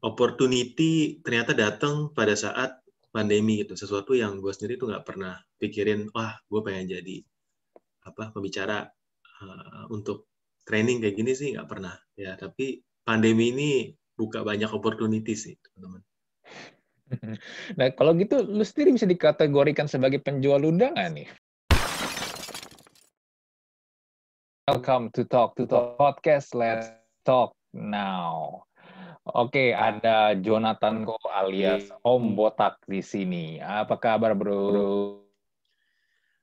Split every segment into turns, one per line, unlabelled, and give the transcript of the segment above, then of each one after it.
opportunity ternyata datang pada saat pandemi gitu sesuatu yang gue sendiri tuh nggak pernah pikirin wah gue pengen jadi apa pembicara uh, untuk training kayak gini sih nggak pernah ya tapi pandemi ini buka banyak opportunity sih teman-teman
Nah, kalau gitu lu sendiri bisa dikategorikan sebagai penjual undangan nih. Welcome to Talk to Talk Podcast. Let's talk now. Oke, ada Jonathan Ko alias Om Botak di sini. Apa kabar, Bro?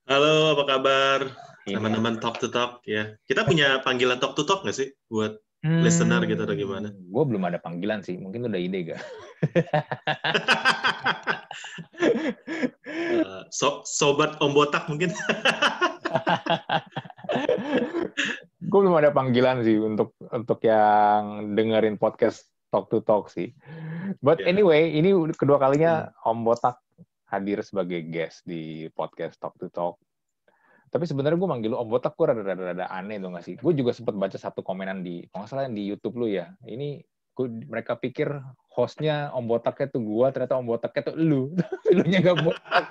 Halo, apa kabar? Teman-teman Talk to Talk ya. Kita punya panggilan Talk to Talk nggak sih buat hmm, listener gitu atau gimana?
Gue belum ada panggilan sih. Mungkin udah ide gak?
uh, so, sobat Om Botak mungkin.
gue belum ada panggilan sih untuk untuk yang dengerin podcast Talk to Talk sih. But yeah. anyway, ini kedua kalinya hmm. Om Botak hadir sebagai guest di podcast Talk to Talk. Tapi sebenarnya gue manggil lu Om Botak, gue rada-rada aneh tuh nggak sih? Gue juga sempat baca satu komenan di, kalau nggak salah di YouTube lu ya. Ini gue, mereka pikir hostnya Om Botaknya tuh gue, ternyata Om Botaknya tuh lu. lu nya gak botak.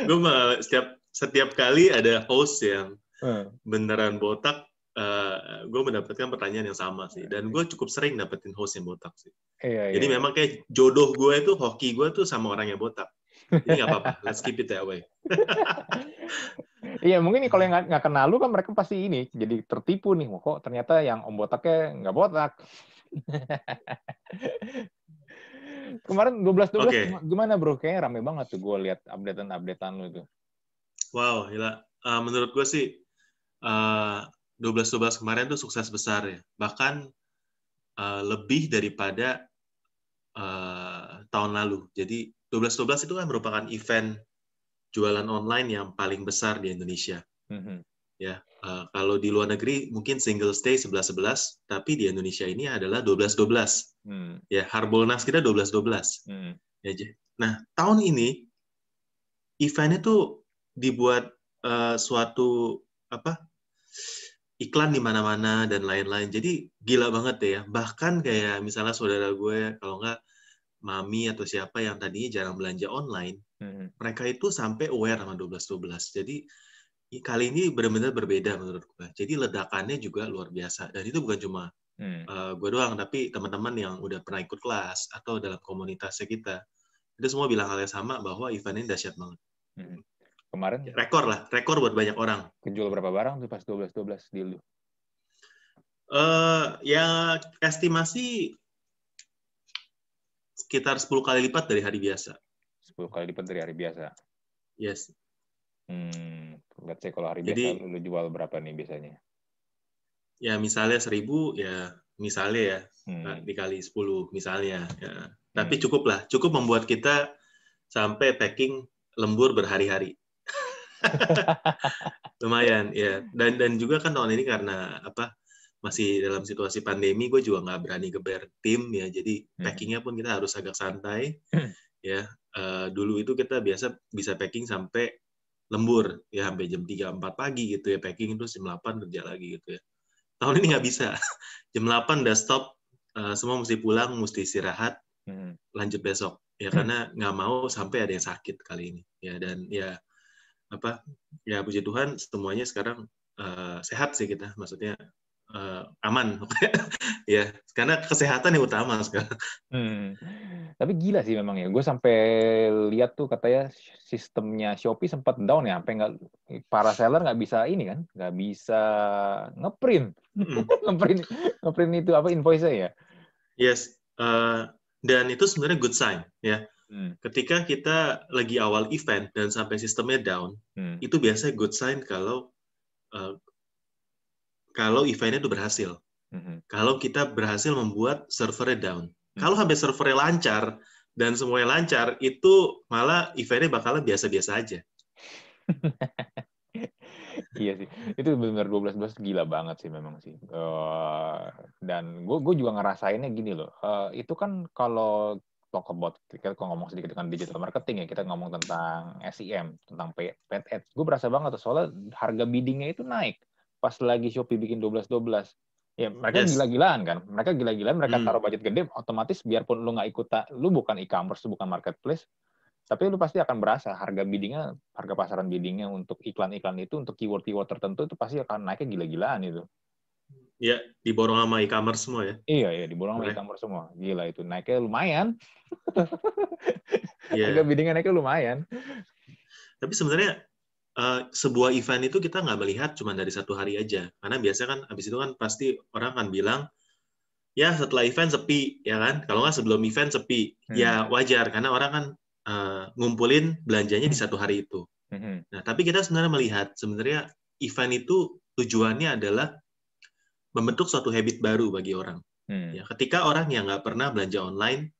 gue setiap setiap kali ada host yang hmm. beneran botak, uh, gue mendapatkan pertanyaan yang sama sih. Dan gue cukup sering dapetin host yang botak sih. Iya, Jadi iya. memang kayak jodoh gue itu hoki gue tuh sama orang yang botak. Jadi nggak apa-apa, let's keep it that way.
Iya mungkin nih kalau yang nggak kenal lu kan mereka pasti ini jadi tertipu nih kok ternyata yang om botaknya nggak botak. Kemarin 12 12 okay. gimana bro? Kayaknya rame banget tuh gue lihat updatean updatean lu itu.
Wow, gila. Uh, menurut gue sih uh, 12 12 kemarin tuh sukses besar ya. Bahkan uh, lebih daripada uh, tahun lalu. Jadi 12 12 itu kan merupakan event jualan online yang paling besar di Indonesia. Mm-hmm. Ya, uh, kalau di luar negeri mungkin single stay 11 11, tapi di Indonesia ini adalah 12 12. Mm. Ya, Harbolnas kita 12 12. Mm. Ya, nah, tahun ini eventnya tuh dibuat uh, suatu apa? Iklan di mana-mana dan lain-lain. Jadi gila banget ya. Bahkan kayak misalnya saudara gue kalau nggak mami atau siapa yang tadinya jarang belanja online, Hmm. Mereka itu sampai aware sama 12-12. Jadi kali ini benar-benar berbeda menurut gue. Jadi ledakannya juga luar biasa. Dan itu bukan cuma hmm. uh, eh, gue doang, tapi teman-teman yang udah pernah ikut kelas atau dalam komunitasnya kita. Itu semua bilang hal yang sama bahwa event ini dahsyat banget. Hmm.
Kemarin?
Rekor lah, rekor buat banyak orang.
Kejual berapa barang tuh pas 12-12 di lu?
Uh, ya estimasi sekitar 10 kali lipat dari hari biasa.
10 kali lipat dari hari biasa.
Yes.
Hmm, let's say kalau hari Jadi, biasa lu jual berapa nih biasanya?
Ya misalnya seribu ya misalnya ya hmm. dikali 10 misalnya ya. Tapi hmm. cukup lah, cukup membuat kita sampai packing lembur berhari-hari. Lumayan ya. Dan dan juga kan tahun ini karena apa masih dalam situasi pandemi, gue juga nggak berani geber tim ya. Jadi hmm. packingnya pun kita harus agak santai. Hmm. ya uh, dulu itu kita biasa bisa packing sampai lembur ya sampai jam 3 4 pagi gitu ya packing itu jam 8 kerja lagi gitu ya. Tahun ini nggak bisa. jam 8 udah stop uh, semua mesti pulang, mesti istirahat, hmm. lanjut besok. Ya karena nggak mau sampai ada yang sakit kali ini. Ya dan ya apa? Ya puji Tuhan semuanya sekarang uh, sehat sih kita. Maksudnya uh, aman ya karena kesehatan yang utama sekarang.
Hmm. Tapi gila sih memang ya. Gue sampai lihat tuh katanya sistemnya Shopee sempat down ya, sampai nggak para seller nggak bisa ini kan, nggak bisa ngeprint, hmm. ngeprint, ngeprint itu apa invoice ya.
Yes. Uh, dan itu sebenarnya good sign ya. Hmm. Ketika kita lagi awal event dan sampai sistemnya down, hmm. itu biasanya good sign kalau uh, kalau eventnya itu berhasil. Mm-hmm. Kalau kita berhasil membuat servernya down. Mm-hmm. Kalau sampai servernya lancar dan semuanya lancar, itu malah eventnya bakalan biasa-biasa aja.
iya sih, itu benar 12-12 gila banget sih memang sih. Uh, dan gue gue juga ngerasainnya gini loh. Uh, itu kan kalau talk about kita ngomong sedikit dengan digital marketing ya kita ngomong tentang SEM tentang paid, paid ads gue berasa banget tuh soalnya harga biddingnya itu naik pas lagi Shopee bikin 12-12. Ya, mereka
Yes.
gila-gilaan kan. Mereka gila-gilaan, mereka
Hmm.
taruh budget gede, otomatis biarpun lu nggak ikut, lu bukan e-commerce, bukan marketplace, tapi lu pasti akan berasa harga biddingnya, harga pasaran biddingnya untuk iklan-iklan itu, untuk keyword-keyword tertentu itu pasti akan naiknya gila-gilaan itu.
Ya, diborong sama e-commerce semua ya.
Iya, iya, diborong sama e-commerce semua. Gila itu, naiknya lumayan.
Iya.
Harga biddingnya naiknya lumayan.
Tapi sebenarnya eh, sebuah event itu kita nggak melihat cuma dari satu hari aja. Karena biasanya kan habis itu kan pasti orang akan bilang, ya setelah event sepi, ya kan? Kalau nggak sebelum event sepi,
Hmm.
ya wajar karena orang kan eh, ngumpulin belanjanya di
Hmm.
satu hari itu.
Mhm.
Nah, tapi kita sebenarnya melihat sebenarnya event itu tujuannya adalah membentuk suatu habit baru bagi orang.
Hmm.
Ya, ketika orang yang nggak pernah belanja online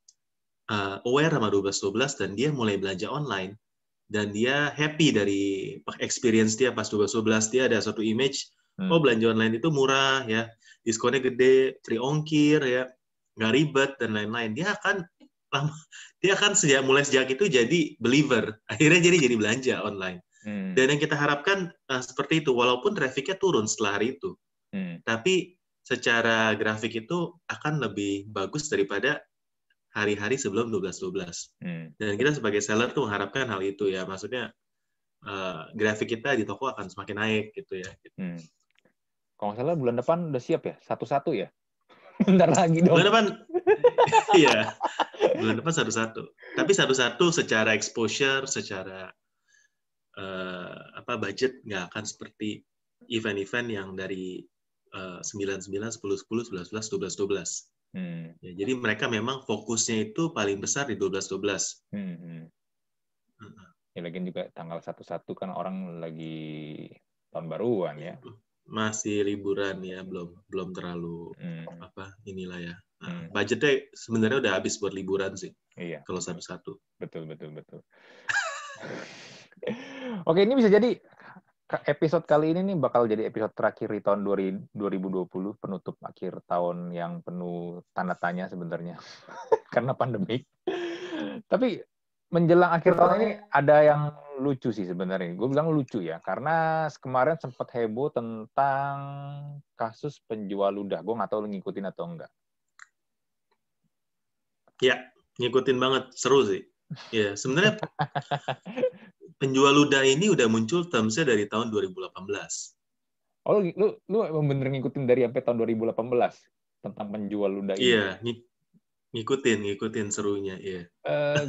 uh, aware sama 12-12 dan dia mulai belanja online dan dia happy dari experience dia pas 12-12 dia ada suatu image
Hmm.
oh belanja online itu murah ya diskonnya gede free ongkir ya nggak ribet dan lain-lain dia akan lama dia akan sejak mulai sejak itu jadi believer akhirnya jadi jadi belanja online
Hmm.
dan yang kita harapkan uh, seperti itu walaupun trafficnya turun setelah hari itu
Hmm.
tapi secara grafik itu akan lebih bagus daripada hari-hari sebelum 12-12.
Hmm.
Dan kita sebagai seller tuh mengharapkan hal itu ya, maksudnya eh, grafik kita di toko akan semakin naik gitu ya.
Hmm. Kalau nggak salah bulan depan udah siap ya? Satu-satu ya? Bentar lagi dong.
Bulan depan, iya, bulan depan satu-satu. Tapi satu-satu secara exposure, secara eh, apa budget nggak akan seperti event-event yang dari eh, 99, 10, 10, 11, 11, 12, 12.
Hmm.
Ya, jadi mereka memang fokusnya itu paling besar di 12-12.
Hmm. hmm.
Heeh.
Ya lagian juga tanggal satu-satu kan orang lagi tahun baruan ya.
Masih liburan ya, belum belum terlalu
Hmm.
apa inilah ya. Nah,
Hmm.
budgetnya sebenarnya udah habis buat liburan sih
Iya.
kalau satu-satu.
Betul, betul, betul. Oke, ini bisa jadi episode kali ini nih bakal jadi episode terakhir di tahun 2000 2020, penutup akhir tahun yang penuh tanda tanya sebenarnya. Karena pandemik. Tapi menjelang akhir tahun ini ada yang lucu sih sebenarnya. Gue bilang lucu ya, karena kemarin sempat heboh tentang kasus penjual ludah. Gue nggak tahu lu ngikutin atau enggak.
Ya, ngikutin banget, seru sih. Ya, sebenarnya penjual ludah ini udah muncul termsnya dari tahun 2018.
Oh, lu, lu, lu bener ngikutin dari sampai tahun 2018 tentang penjual ludah ini?
Iya, ng- ngikutin, ngikutin serunya, iya.
Eh,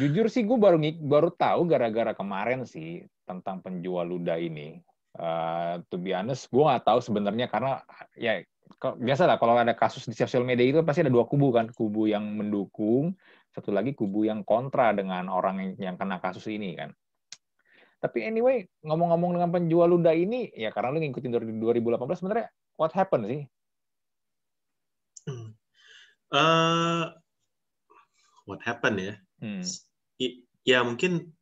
jujur sih gue baru baru tahu gara-gara kemarin sih tentang penjual ludah ini. Eh, to be honest, gue nggak tahu sebenarnya karena ya kok- biasa lah kalau ada kasus di sosial media itu pasti ada dua kubu kan, kubu yang mendukung, satu lagi kubu yang kontra dengan orang yang, yang kena kasus ini kan. Tapi anyway, ngomong-ngomong dengan penjual ludah ini, ya karena lu ngikutin dari 2018 sebenarnya what happened sih?
Eh, what happened ya?
Hmm.
I- ya mungkin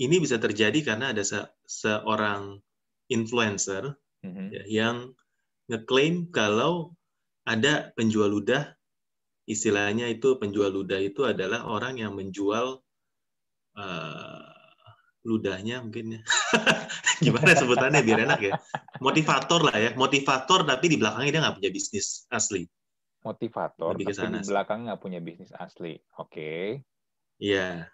ini bisa terjadi karena ada se- seorang influencer
Mhm.
ya, yang ngeklaim kalau ada penjual ludah, istilahnya itu penjual ludah itu adalah orang yang menjual eh, ludahnya mungkin ya. Gimana sebutannya biar enak ya? Motivator lah ya, motivator tapi di belakangnya dia nggak punya bisnis asli.
Motivator,
Lebih
tapi
sana
di belakang nggak punya bisnis asli. Oke.
Iya.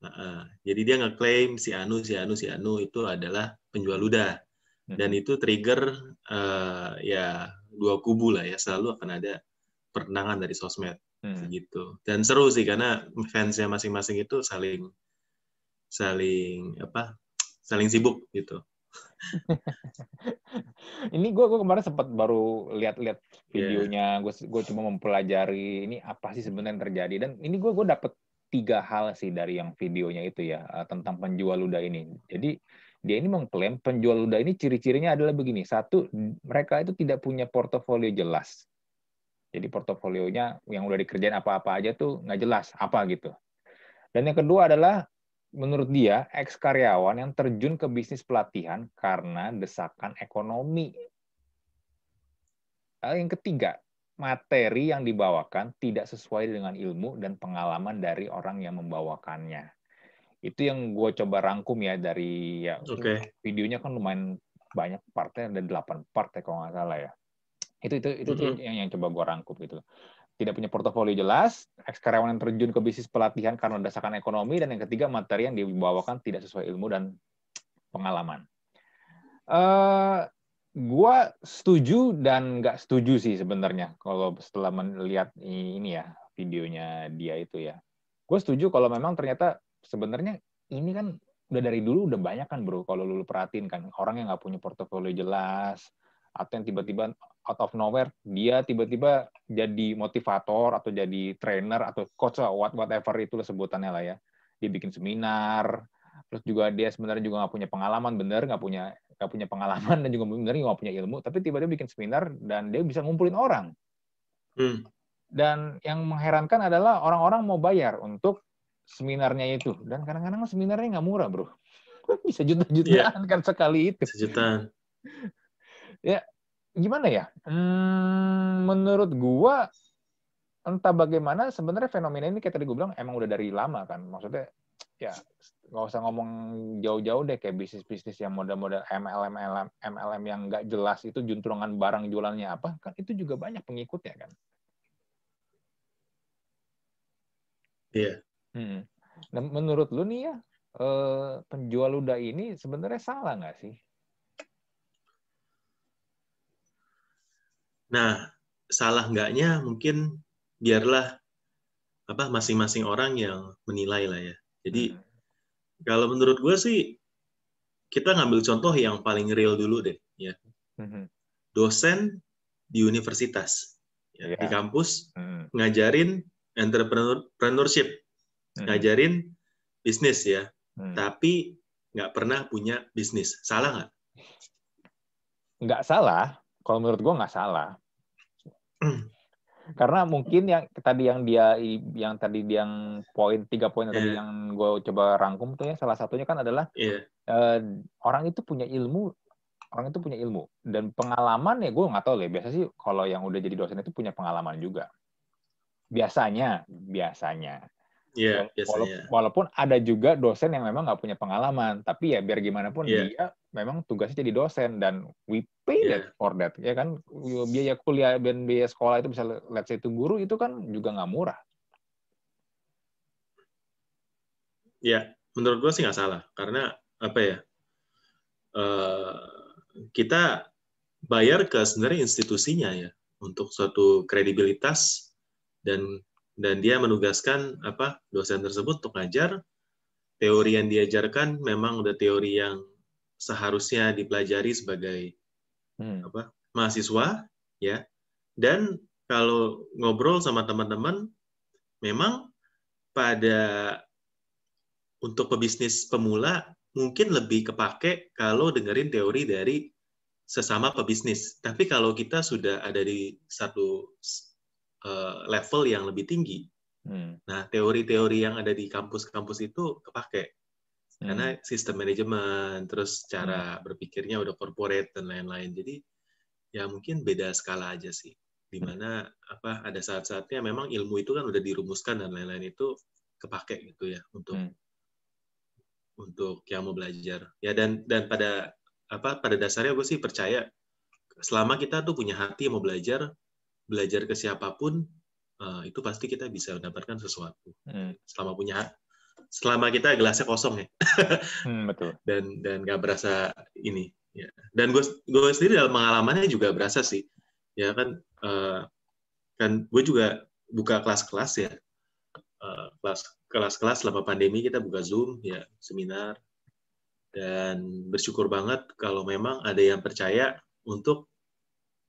Heeh. Jadi dia ngeklaim si Anu, si Anu, si Anu itu adalah penjual ludah. Dan
Mhm.
itu trigger eh, ya dua kubu lah ya. Selalu akan ada pertentangan dari sosmed
Hmm.
gitu. Dan seru sih karena fansnya masing-masing itu saling saling apa? Saling sibuk gitu.
Ini gue gue kemarin sempat baru lihat-lihat videonya. Gue gue cuma mempelajari ini apa sih sebenarnya yang terjadi. Dan ini gue gue dapet tiga hal sih dari yang videonya itu ya eh, tentang penjual ludah ini. Jadi dia ini mengklaim penjual ludah ini ciri-cirinya adalah begini. Satu, mereka itu tidak punya portofolio jelas. Jadi portofolionya yang udah dikerjain apa-apa aja tuh nggak jelas apa gitu. Dan yang kedua adalah menurut dia ex karyawan yang terjun ke bisnis pelatihan karena desakan ekonomi. Lalu yang ketiga, materi yang dibawakan tidak sesuai dengan ilmu dan pengalaman dari orang yang membawakannya. Itu yang gue coba rangkum ya dari ya
Oke.
videonya kan lumayan banyak partnya ada 8 part ya kalau nggak salah ya. Itu itu itu, mm -hmm. yang yang coba gue rangkum gitu. Tidak punya portofolio jelas, ex karyawan yang terjun ke bisnis pelatihan karena dasarkan ekonomi, dan yang ketiga materi yang dibawakan tidak sesuai ilmu dan pengalaman. Uh, gua setuju dan nggak setuju sih sebenarnya kalau setelah melihat ini ya videonya dia itu ya. Gue setuju kalau memang ternyata sebenarnya ini kan udah dari dulu udah banyak kan bro kalau lu perhatiin kan orang yang nggak punya portofolio jelas atau yang tiba-tiba out of nowhere dia tiba-tiba jadi motivator atau jadi trainer atau coach what whatever itu sebutannya lah ya. Dia bikin seminar terus juga dia sebenarnya juga nggak punya pengalaman bener nggak punya nggak punya pengalaman dan juga bener nggak punya ilmu tapi tiba-tiba bikin seminar dan dia bisa ngumpulin orang. Hmm. dan yang mengherankan adalah orang-orang mau bayar untuk seminarnya itu. Dan kadang-kadang seminarnya nggak murah bro. Bisa juta-jutaan yeah. kan sekali itu.
Sejutaan
ya gimana ya hmm, menurut gua entah bagaimana sebenarnya fenomena ini kayak tadi gue bilang emang udah dari lama kan maksudnya ya nggak usah ngomong jauh-jauh deh kayak bisnis-bisnis yang model-model MLM MLM MLM yang nggak jelas itu juntrungan barang jualannya apa kan itu juga banyak pengikutnya kan
iya yeah.
hmm. nah menurut lu nih ya eh, penjual luda ini sebenarnya salah nggak sih
nah salah nggaknya mungkin biarlah apa masing-masing orang yang menilai lah ya jadi hmm kalau menurut gue sih kita ngambil contoh yang paling real dulu deh, ya. Mm-hmm. Dosen di universitas, ya, yeah. di kampus mm. ngajarin entrepreneurship, mm. ngajarin bisnis ya, mm. tapi nggak pernah punya bisnis. Salah nggak?
Nggak salah. Kalau menurut gue nggak salah. Karena mungkin yang tadi yang dia yang tadi yang poin tiga poin yeah. tadi iya. yang gue coba rangkum tuh ya salah satunya kan adalah yeah. uh, orang itu punya ilmu orang itu punya ilmu dan pengalaman ya gue nggak tahu ya biasa sih kalau yang udah jadi dosen itu punya pengalaman juga biasanya biasanya
Yeah,
walaupun, walaupun ada juga dosen yang memang nggak punya pengalaman, tapi ya biar gimana pun yeah. dia memang tugasnya jadi dosen dan we pay yeah. that for that, ya kan biaya kuliah dan biaya sekolah itu bisa let's say itu guru itu kan juga nggak murah.
Ya, menurut gue sih nggak salah karena apa ya uh, kita bayar ke sebenarnya institusinya ya untuk suatu kredibilitas dan dan dia menugaskan apa dosen tersebut untuk ngajar teori yang diajarkan memang udah teori yang seharusnya dipelajari sebagai hmm. apa mahasiswa ya dan kalau ngobrol sama teman-teman memang pada untuk pebisnis pemula mungkin lebih kepake kalau dengerin teori dari sesama pebisnis. Tapi kalau kita sudah ada di satu Eh, level yang lebih tinggi. Hmm. Nah, teori-teori yang ada di kampus-kampus itu kepake. Hmm. Karena sistem manajemen, terus cara hmm. berpikirnya udah corporate dan lain-lain. Jadi ya mungkin beda skala aja sih. Di mana apa ada saat-saatnya memang ilmu itu kan udah dirumuskan dan lain-lain itu kepake gitu ya untuk hmm. untuk yang mau belajar. Ya dan dan pada apa pada dasarnya gue sih percaya selama kita tuh punya hati mau belajar belajar ke siapa pun uh, itu pasti kita bisa mendapatkan sesuatu. Hmm. selama punya selama kita gelasnya kosong ya.
Hmm, betul.
Dan dan nggak berasa ini ya. Dan gue gue sendiri dalam pengalamannya juga berasa sih. Ya kan uh, kan gue juga buka kelas-kelas ya. Uh, kelas kelas-kelas selama pandemi kita buka zoom ya seminar. Dan bersyukur banget kalau memang ada yang percaya untuk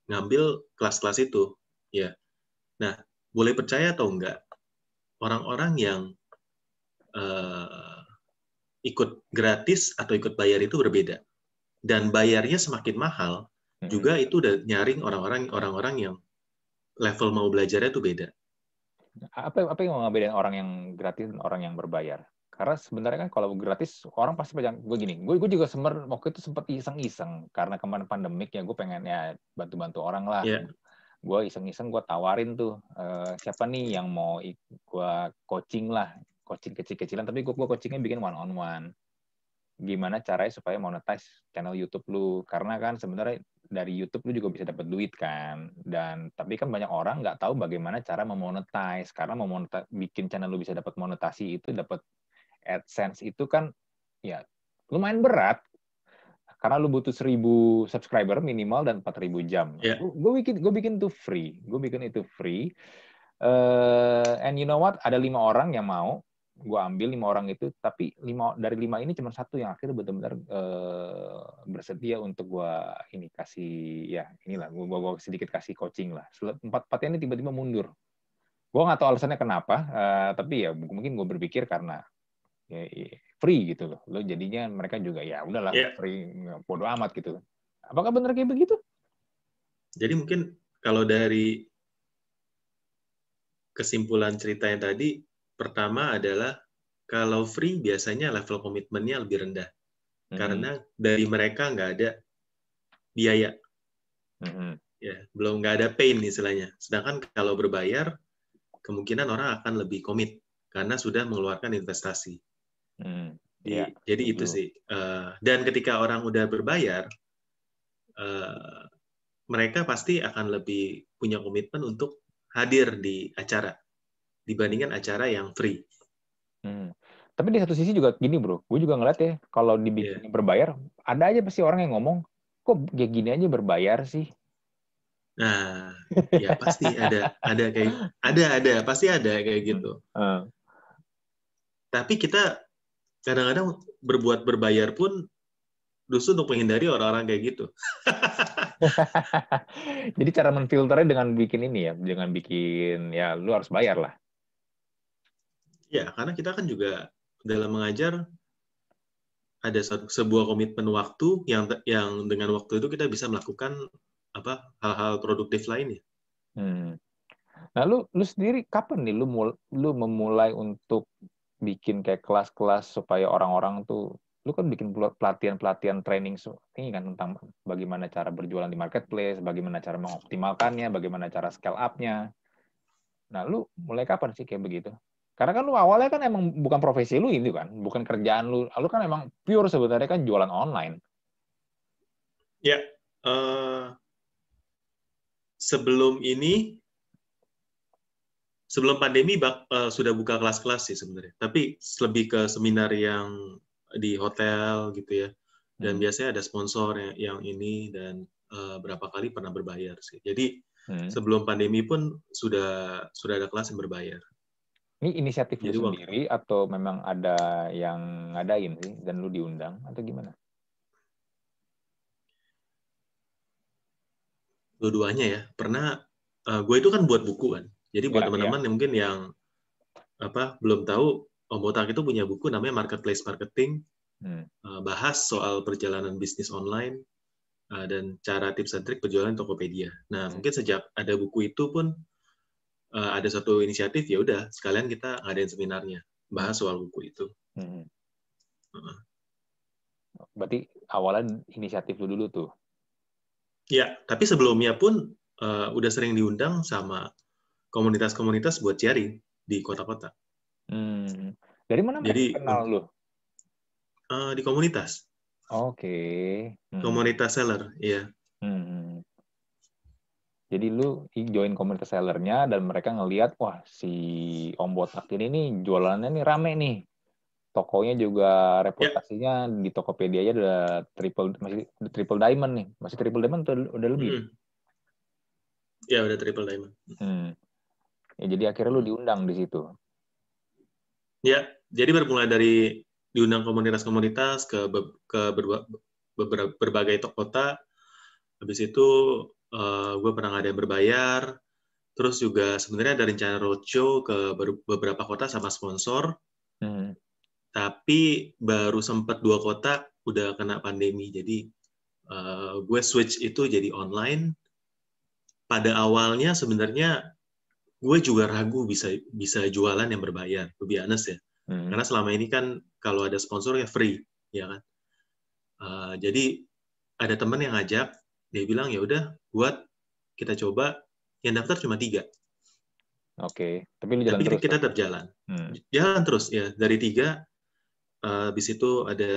ngambil kelas-kelas itu Ya. Nah, boleh percaya atau enggak, orang-orang yang uh, ikut gratis atau ikut bayar itu berbeda. Dan bayarnya semakin mahal, hmm. juga itu udah nyaring orang-orang orang-orang yang level mau belajarnya itu beda.
Apa apa yang mau ngebedain orang yang gratis dan orang yang berbayar? Karena sebenarnya kan kalau gratis orang pasti banyak gue gini, gue gue juga semer waktu itu sempat iseng-iseng karena kemarin pandemik ya gue pengen ya bantu-bantu orang lah. Yeah gue iseng-iseng gue tawarin tuh uh, siapa nih yang mau gue coaching lah coaching kecil-kecilan. Tapi gue gue coachingnya bikin one on one gimana caranya supaya monetize channel YouTube lu? Karena kan sebenarnya dari YouTube lu juga bisa dapat duit kan. Dan tapi kan banyak orang nggak tahu bagaimana cara memonetize. Karena memonetize bikin channel lu bisa dapat monetasi itu dapat AdSense itu kan ya lumayan berat karena lu butuh 1000 subscriber minimal dan 4000 jam.
Yeah.
Gue bikin gue bikin itu free, gue bikin itu free. Uh, and you know what? Ada lima orang yang mau gue ambil lima orang itu tapi lima dari lima ini cuma satu yang akhirnya benar-benar uh, bersedia untuk gue ini kasih ya inilah gue gue sedikit kasih coaching lah empat empatnya ini tiba-tiba mundur gue nggak tahu alasannya kenapa uh, tapi ya mungkin gue berpikir karena ya, free gitu loh. Lo jadinya mereka juga ya udahlah yeah. free bodo amat gitu. Apakah benar kayak begitu?
Jadi mungkin kalau dari kesimpulan ceritanya tadi pertama adalah kalau free biasanya level komitmennya lebih rendah. Mm-hmm. karena dari mereka nggak ada biaya. Mm-hmm. ya belum nggak ada pain istilahnya. Sedangkan kalau berbayar kemungkinan orang akan lebih komit karena sudah mengeluarkan investasi mm, yeah. jadi itu sih uh, dan ketika orang udah berbayar uh, mereka pasti akan lebih punya komitmen untuk hadir di acara dibandingkan acara yang free.
Hmm. Tapi di satu sisi juga gini bro, gue juga ngeliat ya kalau dibikin yeah. berbayar, ada aja pasti orang yang ngomong, kok kayak gini aja berbayar sih?
Nah, ya pasti ada, ada kayak, ada, ada, pasti ada kayak gitu. Hmm. Tapi kita kadang-kadang berbuat berbayar pun justru untuk menghindari orang-orang kayak gitu.
Jadi cara menfilternya dengan bikin ini ya, dengan bikin ya lu harus bayar lah.
Ya, karena kita kan juga dalam mengajar ada sebuah komitmen waktu yang yang dengan waktu itu kita bisa melakukan apa hal-hal produktif lainnya.
Hmm. Nah, lu lu sendiri kapan nih lu mul, lu memulai untuk bikin kayak kelas-kelas supaya orang-orang tuh lu kan bikin pelatihan-pelatihan training ini kan tentang bagaimana cara berjualan di marketplace, bagaimana cara mengoptimalkannya, bagaimana cara scale up-nya. Nah, lu mulai kapan sih kayak begitu? Karena kan lu awalnya kan emang bukan profesi lu ini kan, bukan kerjaan lu. Lu kan emang pure sebenarnya kan jualan online.
Ya, uh, sebelum ini, sebelum pandemi bak, uh, sudah buka kelas-kelas sih sebenarnya. Tapi lebih ke seminar yang di hotel gitu ya. Dan hmm. biasanya ada sponsor yang, yang ini dan uh, berapa kali pernah berbayar sih. Jadi hmm. sebelum pandemi pun sudah sudah ada kelas yang berbayar.
Ini inisiatif lu sendiri atau memang ada yang ngadain sih dan lu diundang atau gimana?
Dua-duanya ya. Pernah uh, eh, gue itu kan buat buku kan. Jadi buat ya, teman-teman ya. yang mungkin yang apa belum tahu Om Botak itu punya buku namanya Marketplace Marketing. Hmm. Uh, bahas soal perjalanan bisnis online uh, dan cara tips dan trik berjualan Tokopedia. Nah, hmm. mungkin sejak ada buku itu pun uh, ada satu inisiatif ya udah sekalian kita ngadain seminarnya bahas soal buku itu. Hmm.
Uh. Berarti awalnya inisiatif lu dulu tuh?
Ya, tapi sebelumnya pun uh, udah sering diundang sama komunitas-komunitas buat sharing di kota-kota.
Hmm. Dari mana Jadi, kenal lu?
Uh, di komunitas.
Oke. Okay.
Hmm. Komunitas seller, iya.
Hmm. Jadi lu join komunitas sellernya dan mereka ngelihat wah si Om Botak ini nih jualannya nih rame nih. Tokonya juga reputasinya yeah. di Tokopedia aja udah triple masih triple diamond nih. Masih triple diamond atau udah lebih? Hmm.
Ya udah triple diamond.
Hmm. Ya, jadi akhirnya lu diundang di situ.
Ya, jadi bermula dari diundang komunitas-komunitas ke be ke berbagai, berbagai kota. Habis itu uh, eh, gue pernah ngadain berbayar, terus juga sebenarnya ada rencana roadshow ke beberapa kota sama sponsor, hmm. tapi baru sempat dua kota udah kena pandemi, jadi uh, gue switch itu jadi online. Pada awalnya sebenarnya gue juga ragu bisa bisa jualan yang berbayar, lebih honest ya. Hmm. Karena selama ini kan kalau ada sponsor ya free, ya kan. Uh, jadi ada teman yang ngajak, dia bilang ya udah buat kita coba yang daftar cuma tiga
oke okay. tapi lu jalan
tapi
terus
kita tetap jalan hmm. jalan terus ya dari tiga uh, habis itu ada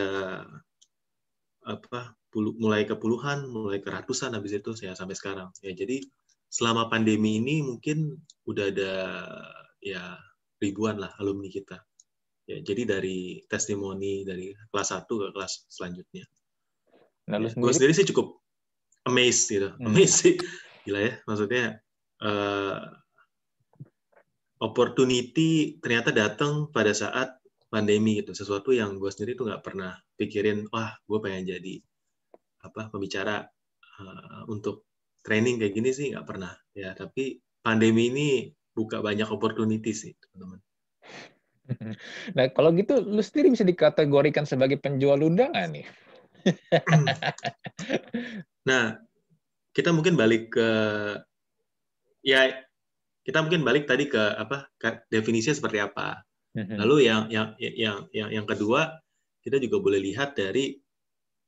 apa puluh, mulai ke puluhan, mulai ke ratusan habis itu saya sampai sekarang. Ya jadi selama pandemi ini mungkin udah ada ya ribuan lah alumni kita. Ya, jadi dari testimoni dari kelas 1 ke kelas selanjutnya. Nah, ya, sendiri? Gue sendiri sih cukup amazed gitu. Hmm. Amazed sih. Gila ya, maksudnya uh, opportunity ternyata datang pada saat pandemi gitu. Sesuatu yang gue sendiri tuh nggak pernah pikirin, wah gue pengen jadi apa pembicara uh, untuk training kayak gini sih nggak pernah ya. Tapi pandemi ini buka banyak opportunity sih teman-teman.
Nah, kalau gitu lu sendiri bisa dikategorikan sebagai penjual ludah nggak nih?
nah, kita mungkin balik ke ya kita mungkin balik tadi ke apa definisinya seperti apa. Mm-hmm. Lalu yang yang yang yang yang kedua kita juga boleh lihat dari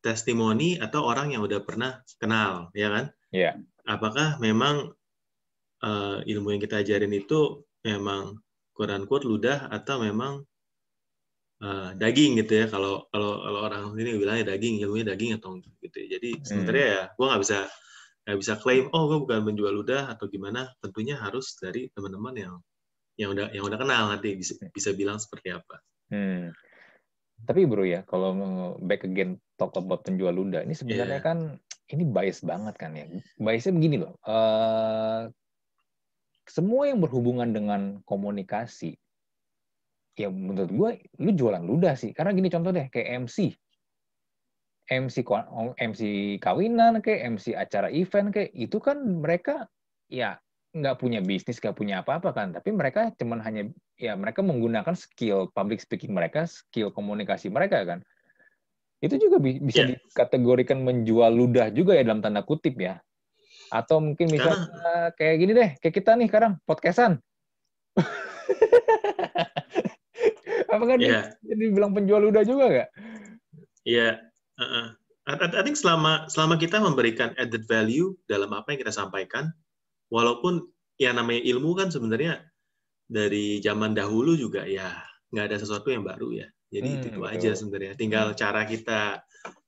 testimoni atau orang yang udah pernah kenal, ya kan?
Iya. Yeah.
Apakah memang uh, ilmu yang kita ajarin itu memang quote quote ludah atau memang uh, daging gitu ya kalau kalau kalau orang sini bilangnya daging ilmunya daging atau gitu ya. jadi hmm. sebenarnya ya gue nggak bisa nggak bisa klaim oh gue bukan menjual ludah atau gimana tentunya harus dari teman-teman yang yang udah yang udah kenal nanti bisa, bisa bilang seperti apa
hmm. Tapi bro ya kalau back again talk about penjual ludah ini sebenarnya yeah. kan ini bias banget kan ya. Biasnya begini loh uh, semua yang berhubungan dengan komunikasi ya menurut gue lu jualan ludah sih. Karena gini contoh deh kayak MC MC MC kawinan kayak MC acara event kayak itu kan mereka ya nggak punya bisnis nggak punya apa-apa kan tapi mereka cuman hanya ya mereka menggunakan skill public speaking mereka skill komunikasi mereka kan itu juga bisa yeah. dikategorikan menjual ludah juga ya dalam tanda kutip ya atau mungkin misalnya kayak gini deh, kayak kita nih sekarang podcastan. Apakah yeah. dia dibilang penjual udah juga nggak?
Iya. Yeah. Uh-uh. I think selama selama kita memberikan added value dalam apa yang kita sampaikan, walaupun ya namanya ilmu kan sebenarnya dari zaman dahulu juga ya nggak ada sesuatu yang baru ya. Jadi hmm, itu, itu aja sebenarnya. Tinggal hmm. cara kita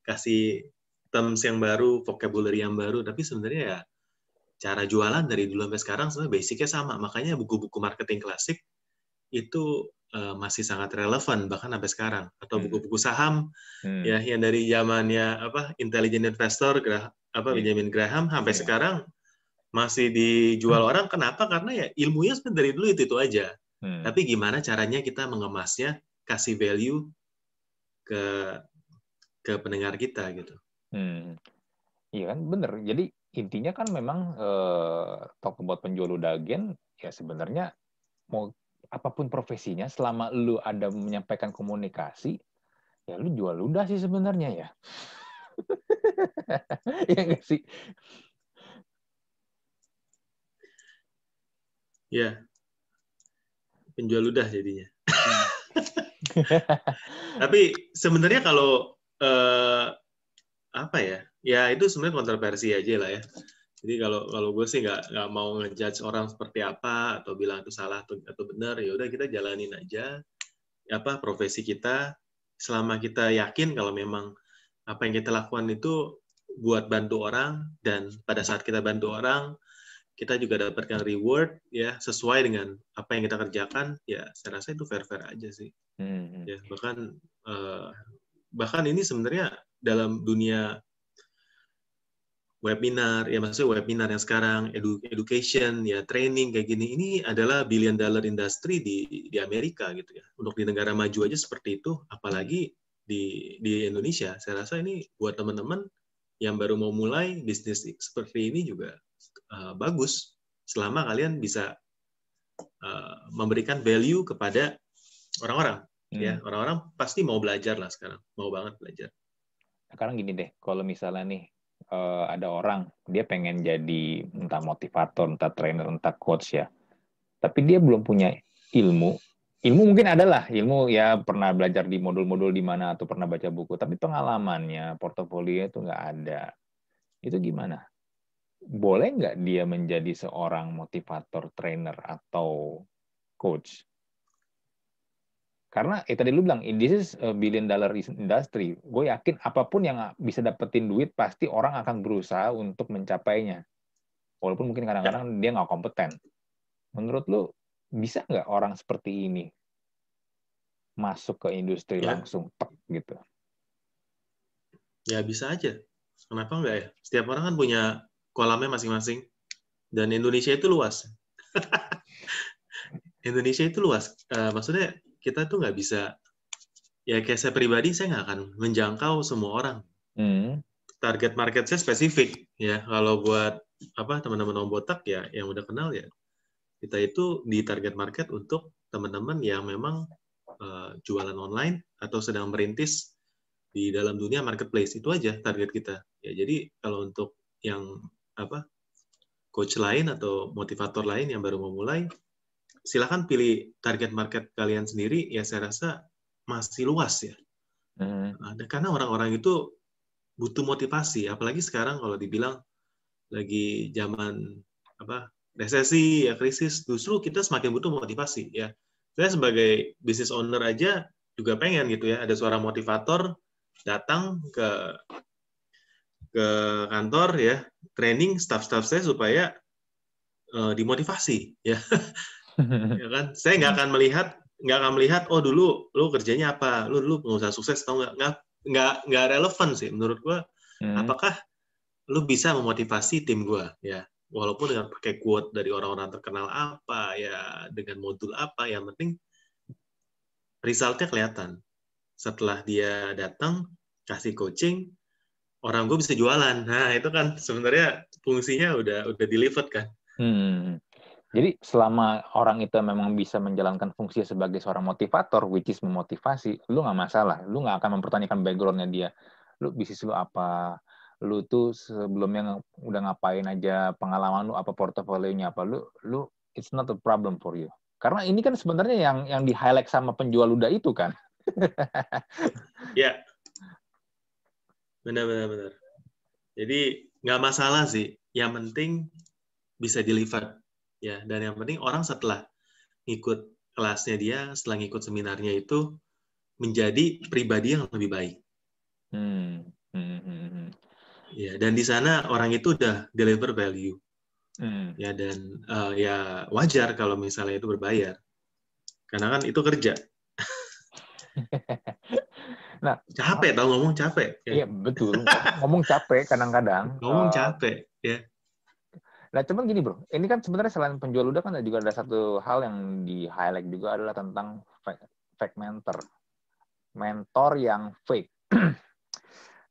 kasih terms yang baru, vocabulary yang baru, tapi sebenarnya ya cara jualan dari dulu sampai sekarang sebenarnya basicnya sama. Makanya buku-buku marketing klasik itu uh, masih sangat relevan bahkan sampai sekarang. Atau hmm. buku-buku saham hmm. ya yang dari zamannya apa intelligent investor Grah, apa hmm. Benjamin Graham sampai hmm. sekarang masih dijual hmm. orang. Kenapa? Karena ya ilmunya sebenarnya dari dulu itu itu aja. Hmm. Tapi gimana caranya kita mengemasnya, kasih value ke ke pendengar kita gitu.
Hmm. Iya kan, bener. Jadi intinya kan memang eh, talk about penjual udagen ya sebenarnya mau apa pun profesinya selama lu ada menyampaikan komunikasi ya lu jual ludah sih sebenarnya ya ya enggak sih
ya penjual ludah jadinya. Tapi sebenarnya kalau eh, apa ya? Ya itu sebenarnya kontroversi aja lah ya. Jadi kalau kalau gue sih nggak nggak mau ngejudge orang seperti apa atau bilang itu salah atau, atau benar ya udah kita jalanin aja apa profesi kita. Selama kita yakin kalau memang apa yang kita lakukan itu buat bantu orang dan pada saat kita bantu orang kita juga dapatkan reward ya sesuai dengan apa yang kita kerjakan ya saya rasa itu fair fair aja sih hmm. ya bahkan uh, bahkan ini sebenarnya dalam dunia webinar, ya maksudnya webinar yang sekarang, edu education, ya training kayak gini, ini adalah billion dollar industry di di Amerika gitu ya. Untuk di negara maju aja seperti itu, apalagi di di Indonesia. Saya rasa ini buat teman-teman yang baru mau mulai bisnis seperti ini juga uh, bagus selama kalian bisa uh, memberikan value kepada orang-orang ya. hmm. ya orang-orang pasti mau belajar lah sekarang mau banget belajar
sekarang gini deh kalau misalnya nih uh, ada orang dia pengen jadi entah motivator, entah trainer, entah coach ya, tapi dia belum punya ilmu. Ilmu mungkin adalah ilmu ya pernah belajar di modul-modul di mana atau pernah baca buku, tapi pengalamannya, portofolio itu nggak ada. Itu gimana? Boleh nggak dia menjadi seorang motivator, trainer atau coach? Karena eh, tadi lu bilang, this is a billion dollar industry. Gue yakin apa pun yang bisa dapetin duit, pasti orang akan berusaha untuk mencapainya. Walaupun mungkin kadang-kadang dia nggak kompeten. Menurut lu, bisa nggak orang seperti ini masuk ke industri ya. langsung tek gitu?
Ya bisa aja. Kenapa enggak ya? Setiap orang kan punya kolamnya masing-masing. Dan Indonesia itu luas. Indonesia itu luas. Uh, maksudnya kita tuh nggak bisa ya kayak saya pribadi saya nggak akan menjangkau semua orang. Hmm. Target market saya spesifik ya. Kalau buat apa teman-teman om botak ya yang udah kenal ya kita itu di target market untuk teman-teman yang memang uh, jualan online atau sedang merintis di dalam dunia marketplace itu aja target kita ya jadi kalau untuk yang apa coach lain atau motivator lain yang baru mau mulai silakan pilih target market kalian sendiri. Ya saya rasa masih luas ya. Hmm. karena orang-orang itu butuh motivasi apalagi sekarang kalau dibilang lagi zaman apa resesi ya krisis justru kita semakin butuh motivasi ya. Saya sebagai business owner aja juga pengen gitu ya ada suara motivator datang ke ke kantor ya training staff-staff saya supaya uh, dimotivasi ya. Ya kan? Saya nggak akan melihat nggak akan melihat oh dulu lu kerjanya apa? Lu dulu pengusaha sukses atau nggak? Nggak nggak nggak relevan sih menurut gua. Hmm. apakah lu bisa memotivasi tim gua? Ya walaupun dengan pakai quote dari orang-orang terkenal apa ya dengan modul apa yang penting resultnya kelihatan. Setelah dia datang kasih coaching orang gue bisa jualan nah itu kan sebenarnya fungsinya udah udah delivered kan hmm.
Jadi selama orang itu memang bisa menjalankan fungsi sebagai seorang motivator, which is memotivasi, lu nggak masalah. Lu nggak akan mempertanyakan backgroundnya dia. Lu bisnis lu apa? Lu tuh sebelumnya udah ngapain aja? Pengalaman lu apa? Portofolionya apa? Lu, lu it's not a problem for you. Karena ini kan sebenarnya yang yang di highlight sama penjual luda itu kan.
ya. Benar, benar, benar. Jadi nggak masalah sih. Yang penting bisa deliver ya dan yang penting orang setelah ikut kelasnya dia setelah ngikut seminarnya itu menjadi pribadi yang lebih baik hmm. Hmm. hmm, hmm. ya dan di sana orang itu udah deliver value hmm. ya dan uh, ya wajar kalau misalnya itu berbayar karena kan itu kerja nah capek tau ngomong capek
ya. iya betul ngomong capek kadang-kadang
ngomong uh, capek ya
Nah, cuman gini bro, ini kan sebenarnya selain penjual ludah kan juga ada satu hal yang di highlight juga adalah tentang fake, fake mentor, mentor yang fake.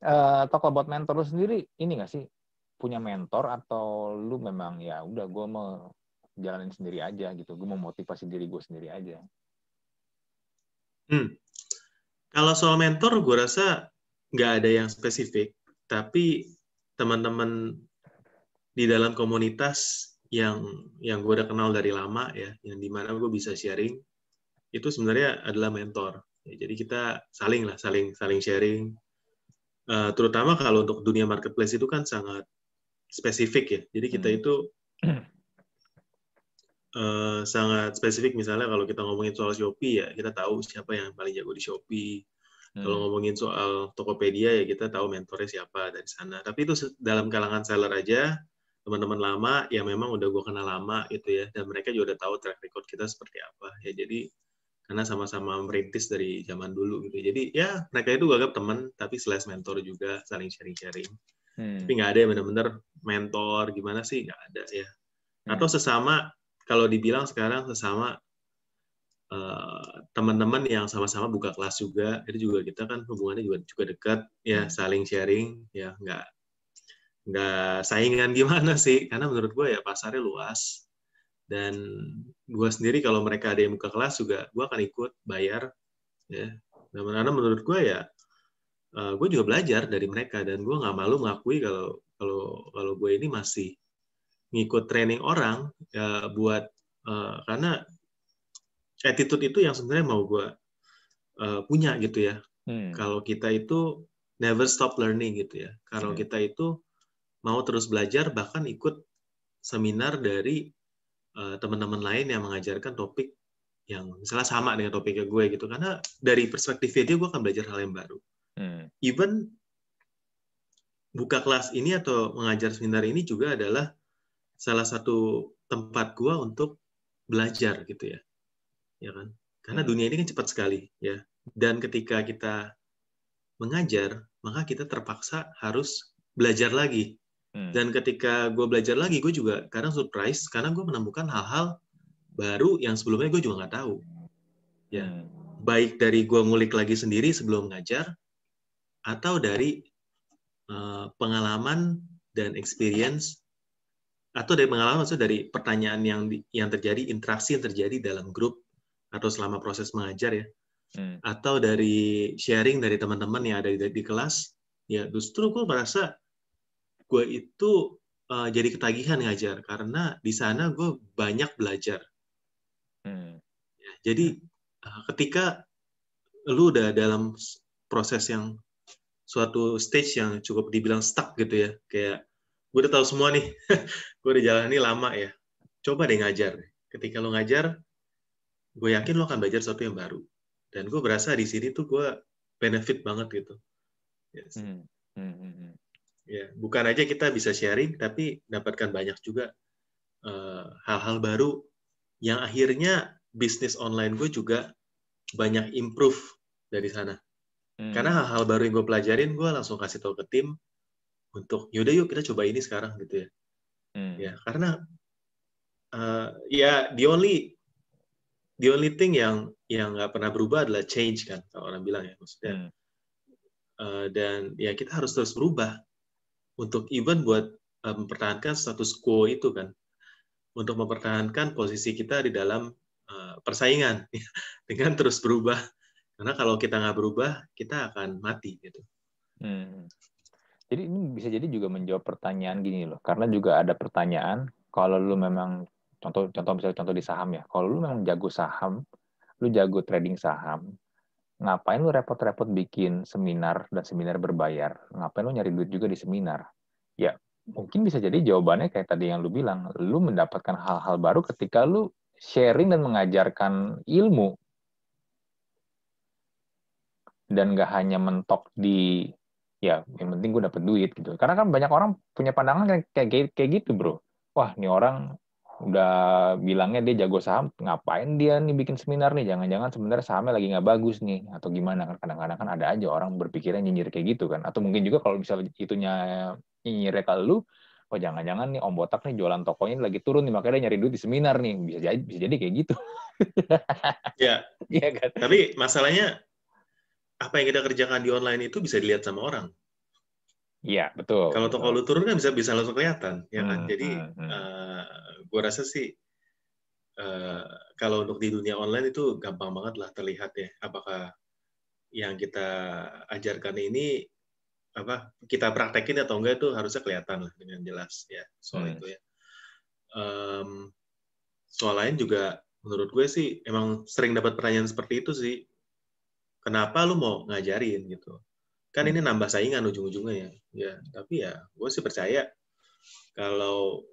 uh, talk about mentor lu sendiri, ini nggak sih punya mentor atau lu memang ya udah gue mau jalanin sendiri aja gitu, gue mau motivasi diri gue sendiri aja.
Hmm. Kalau soal mentor, gue rasa nggak ada yang spesifik, tapi teman-teman di dalam komunitas yang yang gue udah kenal dari lama ya, yang di mana gue bisa sharing, itu sebenarnya adalah mentor. Ya, jadi kita saling lah, saling saling sharing. Uh, terutama kalau untuk dunia marketplace itu kan sangat spesifik ya. Jadi kita hmm. itu uh, sangat spesifik. Misalnya kalau kita ngomongin soal Shopee ya, kita tahu siapa yang paling jago di Shopee. Hmm. Kalau ngomongin soal Tokopedia ya kita tahu mentornya siapa dari sana. Tapi itu dalam kalangan seller aja teman-teman lama yang memang udah gue kenal lama gitu ya dan mereka juga udah tahu track record kita seperti apa ya jadi karena sama-sama merintis dari zaman dulu gitu jadi ya mereka itu gue anggap teman tapi slash mentor juga saling sharing-sharing hmm. tapi nggak ada yang benar-benar mentor gimana sih nggak ada ya hmm. atau sesama kalau dibilang sekarang sesama uh, teman-teman yang sama-sama buka kelas juga itu juga kita kan hubungannya juga juga dekat ya hmm. saling sharing ya nggak nggak saingan gimana sih. Karena menurut gue ya pasarnya luas. Dan gue sendiri kalau mereka ada yang buka kelas juga gue akan ikut bayar ya. Dan karena menurut gue ya uh, gue juga belajar dari mereka dan gue nggak malu mengakui kalau kalau kalau gue ini masih ngikut training orang ya buat uh, karena attitude itu yang sebenarnya mau gue uh, punya gitu ya hmm. kalau kita itu never stop learning gitu ya kalau hmm. kita itu mau terus belajar bahkan ikut seminar dari uh, teman-teman lain yang mengajarkan topik yang misalnya sama dengan topiknya gue gitu karena dari perspektif dia gue akan belajar hal yang baru hmm. even buka kelas ini atau mengajar seminar ini juga adalah salah satu tempat gue untuk belajar gitu ya ya kan karena hmm. dunia ini kan cepat sekali ya dan ketika kita mengajar maka kita terpaksa harus belajar lagi hmm. dan ketika gue belajar lagi gue juga kadang surprise karena gue menemukan hal-hal baru yang sebelumnya gue juga nggak tahu ya hmm. baik dari gue ngulik lagi sendiri sebelum ngajar atau dari uh, pengalaman dan experience atau dari pengalaman maksudnya dari pertanyaan yang yang terjadi interaksi yang terjadi dalam grup atau selama proses mengajar ya hmm. atau dari sharing dari teman-teman yang ada di, di kelas ya justru gue merasa gue itu uh, jadi ketagihan ngajar karena di sana gue banyak belajar Hmm. Ya, jadi uh, ketika lu udah dalam proses yang suatu stage yang cukup dibilang stuck gitu ya, kayak gue udah tahu semua nih, gue udah jalan ini lama ya, coba deh ngajar. Ketika lu ngajar, gue yakin lu akan belajar sesuatu yang baru. Dan gue berasa di sini tuh gue benefit banget gitu. Yes. Hmm. Hmm. hmm, hmm. Ya, bukan aja kita bisa sharing, tapi dapatkan banyak juga uh, hal-hal uh, baru yang akhirnya bisnis online gue juga banyak improve dari sana. Hmm. Karena hal-hal baru yang gue pelajarin, gue langsung kasih tahu ke tim untuk yaudah yuk kita coba ini sekarang gitu ya. Hmm. Ya karena uh, ya the only the only thing yang yang nggak pernah berubah adalah change kan kalau orang bilang ya maksudnya. Hmm. Uh, dan ya kita harus terus berubah untuk even buat uh, mempertahankan status quo itu kan untuk mempertahankan posisi kita di dalam uh, persaingan dengan terus berubah. Karena kalau kita nggak berubah, kita akan mati gitu. Hmm.
Jadi ini bisa jadi juga menjawab pertanyaan gini loh. Karena juga ada pertanyaan kalau lu memang contoh contoh misalnya contoh di saham ya. Kalau lu memang jago saham, lu jago trading saham, ngapain lu repot-repot bikin seminar dan seminar berbayar? Ngapain lu nyari duit juga di seminar? Ya, mungkin bisa jadi jawabannya kayak tadi yang lu bilang, lu mendapatkan hal-hal baru ketika lu sharing dan mengajarkan ilmu. Dan gak hanya mentok di, ya yang penting gue dapet duit gitu. Karena kan banyak orang punya pandangan kayak, kayak gitu bro. Wah ini orang udah bilangnya dia jago saham, ngapain dia nih bikin seminar nih? Jangan-jangan sebenarnya sahamnya lagi nggak bagus nih, atau gimana? Kan kadang-kadang kan ada aja orang berpikirnya nyinyir kayak gitu kan. Atau mungkin juga kalau misalnya itunya nyinyir ke lu, oh jangan-jangan nih Om Botak nih jualan tokonya lagi turun nih, makanya dia nyari duit di seminar nih. Bisa jadi, bisa jadi kayak gitu.
ya. Iya kan? Tapi masalahnya apa yang kita kerjakan di online itu bisa dilihat sama orang.
Iya betul.
Kalau toko lu turun kan bisa bisa langsung kelihatan, ya kan. Hmm, Jadi hmm, hmm. Uh, gue rasa sih uh, kalau untuk di dunia online itu gampang banget lah terlihat ya apakah yang kita ajarkan ini apa kita praktekin atau enggak itu harusnya kelihatan lah dengan jelas ya soal hmm. itu ya. Um, soal lain juga menurut gue sih emang sering dapat pertanyaan seperti itu sih. Kenapa lu mau ngajarin gitu? Kan ini nambah saingan ujung-ujungnya ya. Ya, tapi ya gue sih percaya kalau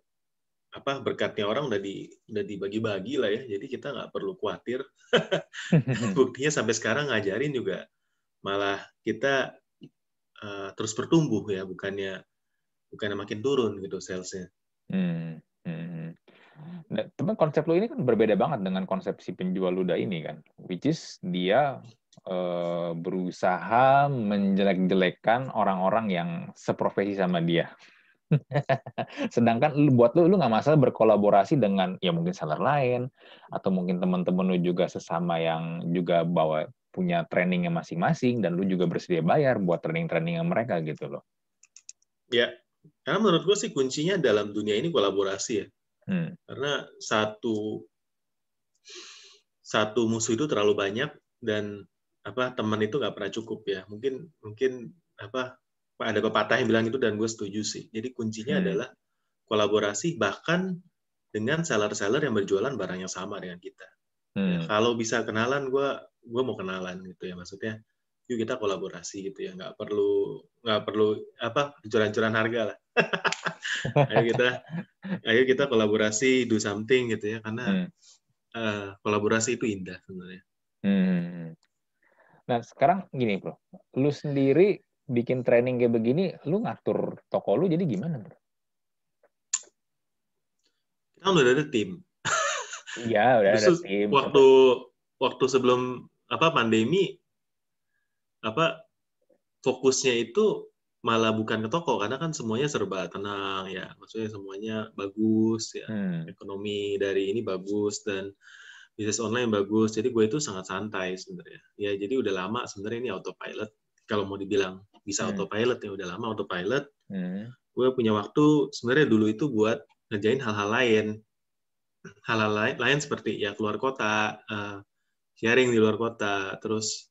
apa berkatnya orang udah di udah dibagi-bagi lah ya jadi kita nggak perlu khawatir buktinya sampai sekarang ngajarin juga malah kita uh, terus bertumbuh ya bukannya bukannya makin turun gitu salesnya hmm.
Hmm. Nah, teman konsep lu ini kan berbeda banget dengan konsep si penjual luda ini kan which is dia uh, berusaha menjelek-jelekan orang-orang yang seprofesi sama dia Sedangkan lu buat lu lu nggak masalah berkolaborasi dengan ya mungkin seller lain atau mungkin teman-teman lu juga sesama yang juga bawa punya trainingnya masing-masing dan lu juga bersedia bayar buat training-training mereka gitu loh.
Ya, karena menurut gue sih kuncinya dalam dunia ini kolaborasi ya. Hmm. Karena satu satu musuh itu terlalu banyak dan apa teman itu nggak pernah cukup ya. Mungkin mungkin apa ada pepatah yang bilang itu dan gue setuju sih. Jadi kuncinya hmm. adalah kolaborasi bahkan dengan seller-seller yang berjualan barang yang sama dengan kita. Ya, hmm. Ya, kalau bisa kenalan, gue gue mau kenalan gitu ya maksudnya. Yuk kita kolaborasi gitu ya, nggak perlu nggak perlu apa curan-curan harga lah. ayo kita ayo kita kolaborasi do something gitu ya karena hmm. uh, kolaborasi itu indah sebenarnya. Hmm.
Nah sekarang gini bro, lu sendiri bikin training kayak begini, lu ngatur toko lu jadi gimana bro?
Kita udah ada tim.
Iya udah ada tim.
Waktu waktu sebelum apa pandemi apa fokusnya itu malah bukan ke toko karena kan semuanya serba tenang ya maksudnya semuanya bagus ya hmm. ekonomi dari ini bagus dan bisnis online bagus jadi gue itu sangat santai sebenarnya ya jadi udah lama sebenarnya ini autopilot kalau mau dibilang bisa hmm. autopilot ya udah lama autopilot hmm. gue punya waktu sebenarnya dulu itu buat ngerjain hal-hal lain hal-hal lain, lain seperti ya keluar kota uh, sharing di luar kota terus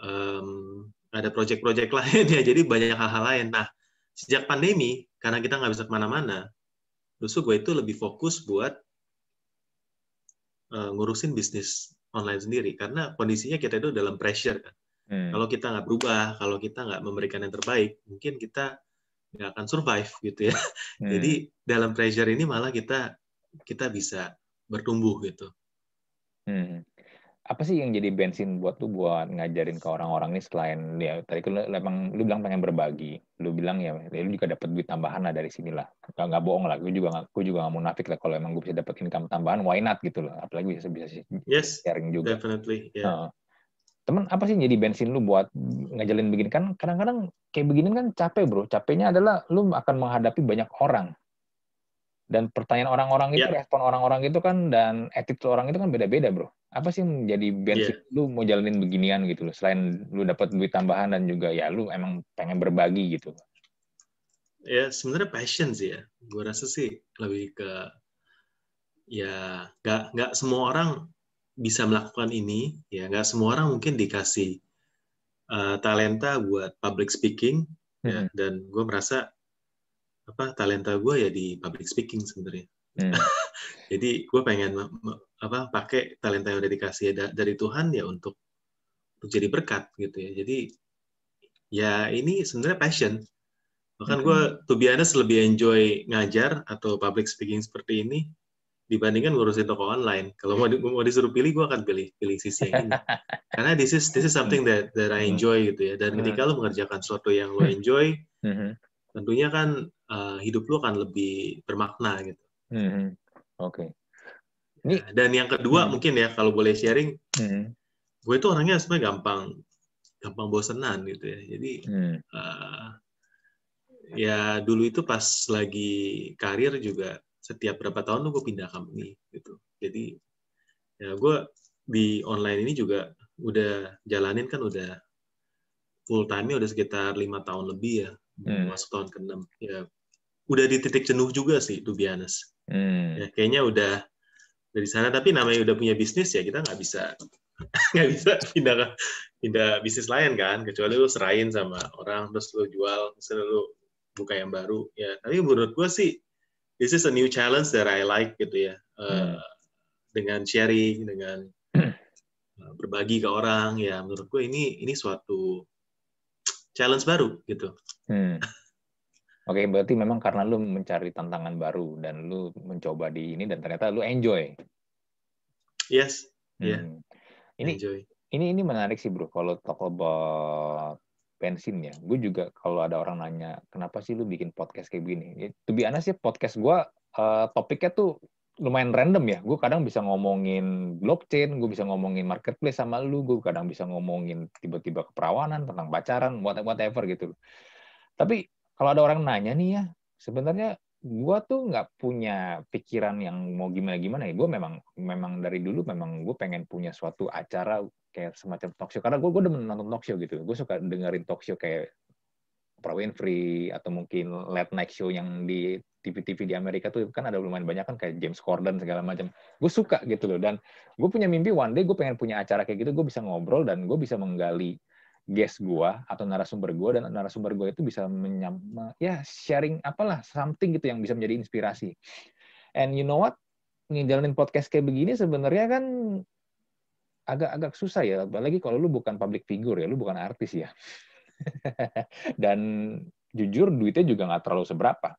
um, ada proyek-proyek lain ya, jadi banyak hal-hal lain. Nah, sejak pandemi, karena kita nggak bisa ke mana-mana, justru gue itu lebih fokus buat uh, ngurusin bisnis online sendiri, karena kondisinya kita itu dalam pressure kan. Hmm. Kalau kita nggak berubah, kalau kita nggak memberikan yang terbaik, mungkin kita nggak akan survive gitu ya. Hmm. Jadi dalam pressure ini malah kita kita bisa bertumbuh gitu.
Hmm apa sih yang jadi bensin buat tuh buat ngajarin ke orang-orang ini selain ya tadi lu emang lu bilang pengen berbagi. Lu bilang ya, ya lu juga dapat duit tambahan lah dari sini lah nggak, nggak bohong lah gue juga nggak gue juga nggak munafik lah kalau emang gue bisa dapat income tambahan why not gitu loh. Apalagi bisa bisa
yes, sharing juga. definitely yeah. uh,
teman apa sih jadi bensin lu buat ngajalin begini? Kan kadang-kadang kayak begini kan capek bro. Capeknya adalah lu akan menghadapi banyak orang dan pertanyaan orang-orang itu, yeah. respon orang-orang itu kan, dan attitude orang itu kan beda-beda, bro. Apa sih yang menjadi bensin yeah. lu mau jalanin beginian gitu loh, selain lu dapat duit tambahan dan juga ya lu emang pengen berbagi gitu.
Ya sebenarnya passion sih ya. Gue rasa sih lebih ke ya nggak nggak semua orang bisa melakukan ini ya nggak semua orang mungkin dikasih uh, talenta buat public speaking ya. hmm. ya dan gue merasa apa talenta gue ya di public speaking sebenarnya. Hmm. Jadi gue pengen apa pakai talenta yang udah dikasih dari Tuhan ya untuk untuk jadi berkat gitu ya. Jadi ya ini sebenarnya passion. Bahkan hmm. gue to be honest lebih enjoy ngajar atau public speaking seperti ini dibandingkan ngurusin toko online. Kalau mau, di, mau disuruh pilih, gue akan pilih pilih sisi yang ini. Karena this is this is something that that I hmm. enjoy gitu ya. Dan ketika lo mengerjakan sesuatu yang lo enjoy, tentunya kan uh, hidup lu akan lebih bermakna gitu.
Hmm. Oke. Okay.
Ini dan yang kedua hmm. mungkin ya kalau boleh sharing, hmm. gue itu orangnya sebenarnya gampang gampang bosenan gitu ya. Jadi hmm. uh, ya dulu itu pas lagi karir juga setiap berapa tahun tuh gue pindah company gitu. Jadi ya gue di online ini juga udah jalanin kan udah full time-nya udah sekitar lima tahun lebih ya, hmm. masuk tahun ke-6. Ya udah di titik jenuh juga sih, to be honest. Hmm. Ya, kayaknya udah dari sana, tapi namanya udah punya bisnis ya kita nggak bisa nggak bisa pindah pindah bisnis lain kan, kecuali lu serahin sama orang terus lu jual, misalnya lu buka yang baru. Ya, tapi menurut gue sih this is a new challenge that I like gitu ya, hmm. uh, dengan sharing, dengan uh, berbagi ke orang. Ya, menurut gue ini ini suatu challenge baru gitu. Hmm.
Oke, berarti memang karena lu mencari tantangan baru dan lu mencoba di ini dan ternyata lu enjoy.
Yes. Iya. Yeah.
Ini enjoy. ini ini menarik sih, Bro. Kalau toko about bensin ya. Gue juga kalau ada orang nanya, "Kenapa sih lu bikin podcast kayak begini?" Ya, to be honest sih podcast gue uh, topiknya tuh lumayan random ya. Gue kadang bisa ngomongin blockchain, gue bisa ngomongin marketplace sama lu, gue kadang bisa ngomongin tiba-tiba keperawanan, tentang pacaran, whatever gitu. Tapi kalau ada orang nanya nih ya, sebenarnya gue tuh nggak punya pikiran yang mau gimana-gimana ya. Gue memang memang dari dulu memang gue pengen punya suatu acara kayak semacam talk show. Karena gue gue udah menonton talk show gitu. Gue suka dengerin talk show kayak Oprah Winfrey atau mungkin late night show yang di TV-TV di Amerika tuh kan ada lumayan banyak kan kayak James Corden segala macam. Gue suka gitu loh dan gue punya mimpi one day gue pengen punya acara kayak gitu. Gue bisa ngobrol dan gue bisa menggali guest gua atau narasumber gua dan narasumber gua itu bisa menyam ya sharing apalah something gitu yang bisa menjadi inspirasi. And you know what? Ngejalanin podcast kayak begini sebenarnya kan agak-agak susah ya, apalagi kalau lu bukan public figure ya, lu bukan artis ya. dan jujur duitnya juga nggak terlalu seberapa.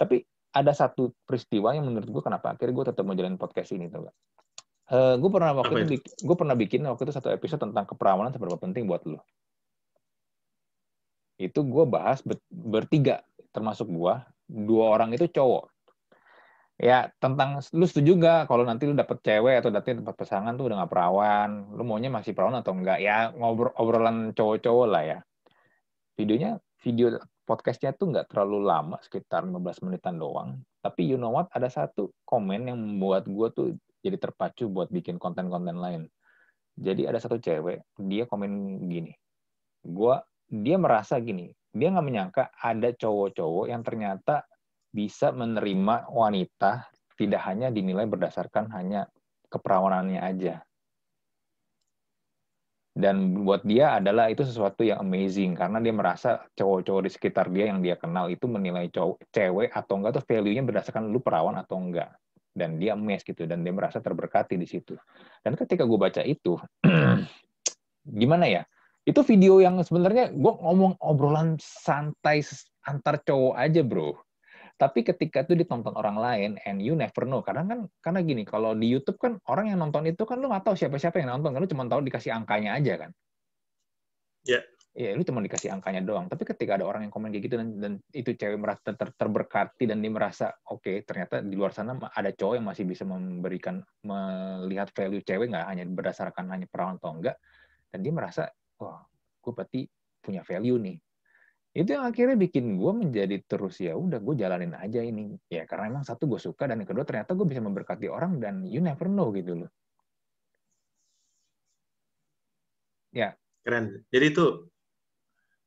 Tapi ada satu peristiwa yang menurut gue kenapa akhirnya gue tetap mau jalanin podcast ini tuh Uh, gue pernah waktu itu, itu? gue pernah bikin waktu itu satu episode tentang keperawanan seberapa penting buat lo. Itu gue bahas bertiga, termasuk gue. Dua orang itu cowok. Ya tentang lu setuju nggak kalau nanti lu dapet cewek atau nanti dapat pasangan tuh udah nggak perawan, lu maunya masih perawan atau enggak? Ya ngobrol obrolan cowok-cowok lah ya. Videonya video podcastnya tuh nggak terlalu lama, sekitar 15 menitan doang. Tapi you know what? Ada satu komen yang membuat gue tuh jadi terpacu buat bikin konten-konten lain. Jadi ada satu cewek, dia komen gini, gua dia merasa gini, dia nggak menyangka ada cowok-cowok yang ternyata bisa menerima wanita tidak hanya dinilai berdasarkan hanya keperawanannya aja. Dan buat dia adalah itu sesuatu yang amazing karena dia merasa cowok-cowok di sekitar dia yang dia kenal itu menilai cowok, cewek atau enggak tuh value-nya berdasarkan lu perawan atau enggak dan dia mes gitu dan dia merasa terberkati di situ. Dan ketika gue baca itu, gimana ya? Itu video yang sebenarnya gue ngomong obrolan santai antar cowok aja bro. Tapi ketika itu ditonton orang lain, and you never know. Karena kan karena gini, kalau di YouTube kan orang yang nonton itu kan lu nggak tahu siapa-siapa yang nonton, kan lu cuma tahu dikasih angkanya aja kan.
Ya. Yeah
ya lu cuma dikasih angkanya doang tapi ketika ada orang yang komen kayak gitu dan, dan itu cewek merasa ter, terberkati dan dia merasa oke okay, ternyata di luar sana ada cowok yang masih bisa memberikan melihat value cewek nggak hanya berdasarkan hanya perawan atau enggak dan dia merasa wah gue berarti punya value nih itu yang akhirnya bikin gue menjadi terus ya udah gue jalanin aja ini ya karena emang satu gue suka dan yang kedua ternyata gue bisa memberkati orang dan you never know gitu loh ya
keren jadi itu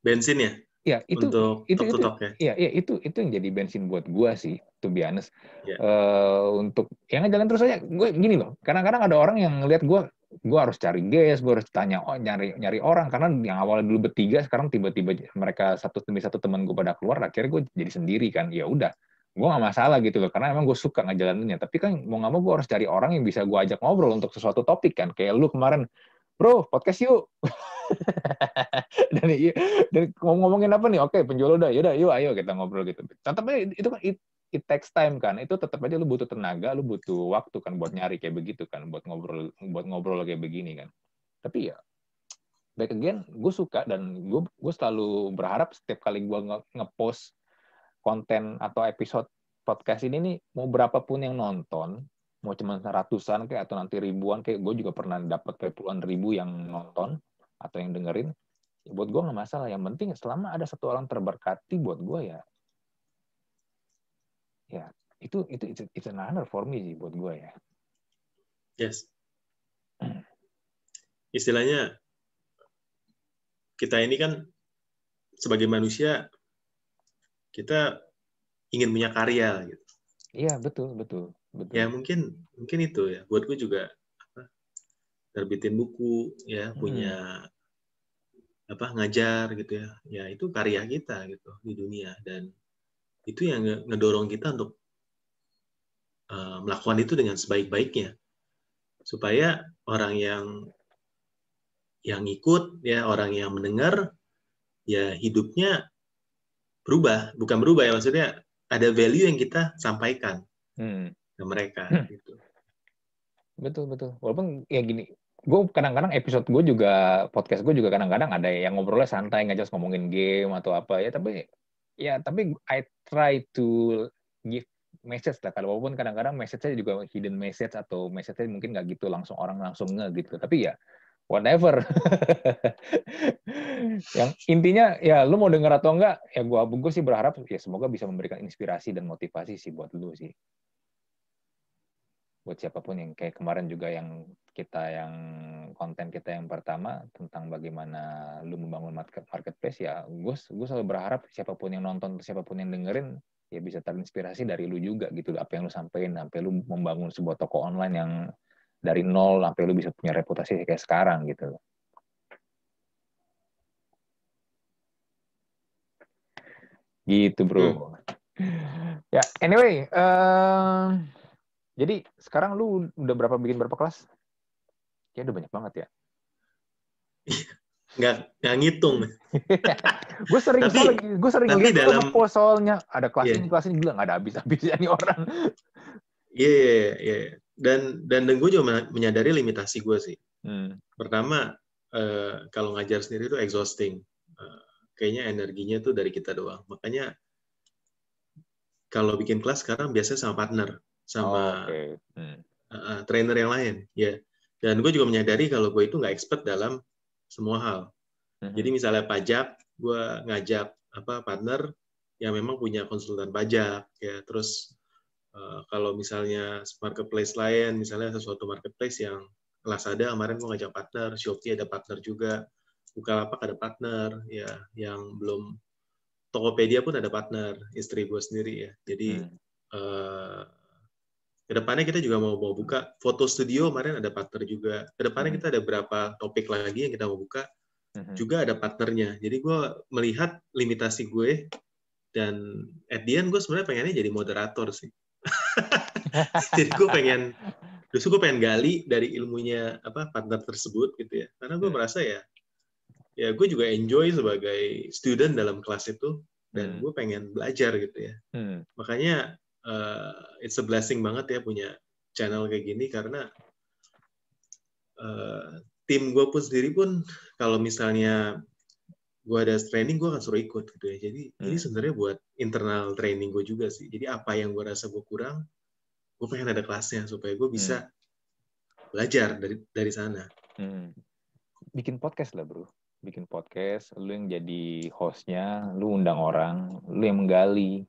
bensin ya?
Ya, itu
untuk
itu
itu,
ya? Iya, iya itu itu yang jadi bensin buat gua sih, to be honest. Yeah. Ya. Uh, untuk yang jalan terus aja, gue gini loh. Kadang-kadang ada orang yang ngelihat gua gua harus cari guys, gua harus tanya oh, nyari nyari orang. Karena yang awalnya dulu bertiga sekarang tiba-tiba mereka satu demi satu teman gue pada keluar akhirnya gue jadi sendiri kan. Ya udah gue gak masalah gitu loh. Karena emang gue suka ngejalaninnya. Tapi kan mau nggak mau gue harus cari orang yang bisa gue ajak ngobrol untuk sesuatu topik kan. Kayak lu kemarin bro podcast yuk. Dan iya dan ngomongin apa nih? Oke penjual udah. Yaudah yuk ayo kita ngobrol gitu. Tetapnya itu kan it, takes time kan. Itu tetap aja lu butuh tenaga lu butuh waktu kan buat nyari kayak begitu kan buat ngobrol buat ngobrol kayak begini kan. Tapi ya back again gue suka dan gue gue selalu berharap setiap kali gue nge-post konten atau episode podcast ini nih mau berapapun yang nonton mau cuma ratusan kayak atau nanti ribuan kayak gue juga pernah dapat kayak puluhan ribu yang nonton atau yang dengerin ya buat gue nggak masalah. Yang penting selama ada satu orang terberkati buat gue ya ya itu itu itu it's an honor for me sih buat gue ya
yes istilahnya kita ini kan sebagai manusia kita ingin punya karya gitu
iya betul betul
Betul. Ya mungkin mungkin itu ya. Buat gue juga apa, terbitin buku ya, hmm. punya apa ngajar gitu ya. Ya itu karya kita gitu di dunia dan itu yang ngedorong kita untuk uh, melakukan itu dengan sebaik-baiknya supaya orang yang yang ikut ya orang yang mendengar ya hidupnya berubah bukan berubah ya maksudnya ada value yang kita sampaikan hmm ke mereka hmm. gitu.
Betul betul. Walaupun ya gini, gue kadang-kadang episode gue juga podcast gue juga kadang-kadang ada yang ngobrolnya santai nggak jelas ngomongin game atau apa ya tapi ya tapi I try to give message lah. Kalau walaupun kadang-kadang message-nya juga hidden message atau message-nya mungkin nggak gitu langsung orang langsung nge gitu. Tapi ya whatever. Yang intinya ya lu mau denger atau enggak ya gue gue sih berharap ya semoga bisa memberikan inspirasi dan motivasi sih buat lu sih. Buat siapa pun yang kayak kemarin juga yang kita yang konten kita yang pertama tentang bagaimana lu membangun market marketplace ya gue gue selalu berharap siapa pun yang nonton siapa pun yang dengerin ya bisa terinspirasi dari lu juga gitu apa yang lu sampaikan sampai lu membangun sebuah toko online yang dari nol sampai lu bisa punya reputasi kayak sekarang gitu gitu bro hmm. ya anyway uh, jadi sekarang lu udah berapa bikin berapa kelas? Ya udah banyak banget ya.
nggak nggak ngitung.
gue sering tapi, soal, gue sering lihat dalam soalnya ada kelas yeah. ini kelas ini bilang nggak ada habis habisnya nih orang.
Iya yeah, iya yeah, yeah. dan dan dan gue juga menyadari limitasi gue sih.
Hmm.
Pertama uh, kalau ngajar sendiri itu exhausting. Uh, kayaknya energinya tuh dari kita doang. Makanya kalau bikin kelas sekarang biasanya sama partner, sama oh, okay. hmm. uh, trainer yang lain, ya. Dan gue juga menyadari kalau gue itu nggak expert dalam semua hal. Hmm. Jadi misalnya pajak, gue ngajak apa partner yang memang punya konsultan pajak, ya. Terus uh, kalau misalnya marketplace lain, misalnya sesuatu marketplace yang kelas ada, kemarin gue ngajak partner, Shopee ada partner juga, Bukalapak ada partner, ya, yang belum Tokopedia pun ada partner istri gue sendiri ya. Jadi hmm. uh, ke depannya kita juga mau mau buka foto studio kemarin ada partner juga. Ke depannya hmm. kita ada berapa topik lagi yang kita mau buka hmm. juga ada partnernya. Jadi gue melihat limitasi gue dan at the end gue sebenarnya pengennya jadi moderator sih. jadi gue pengen justru gue pengen gali dari ilmunya apa partner tersebut gitu ya. Karena gue hmm. merasa ya ya gue juga enjoy sebagai student dalam kelas itu dan hmm. gue pengen belajar gitu ya hmm. makanya uh, it's a blessing banget ya punya channel kayak gini karena uh, tim gue pun sendiri pun kalau misalnya gue ada training gue akan suruh ikut gitu ya jadi hmm. ini sebenarnya buat internal training gue juga sih jadi apa yang gue rasa gue kurang gue pengen ada kelasnya supaya gue bisa hmm. belajar dari dari sana
hmm. bikin podcast lah bro bikin podcast, lu yang jadi hostnya, lu undang orang, lu yang menggali.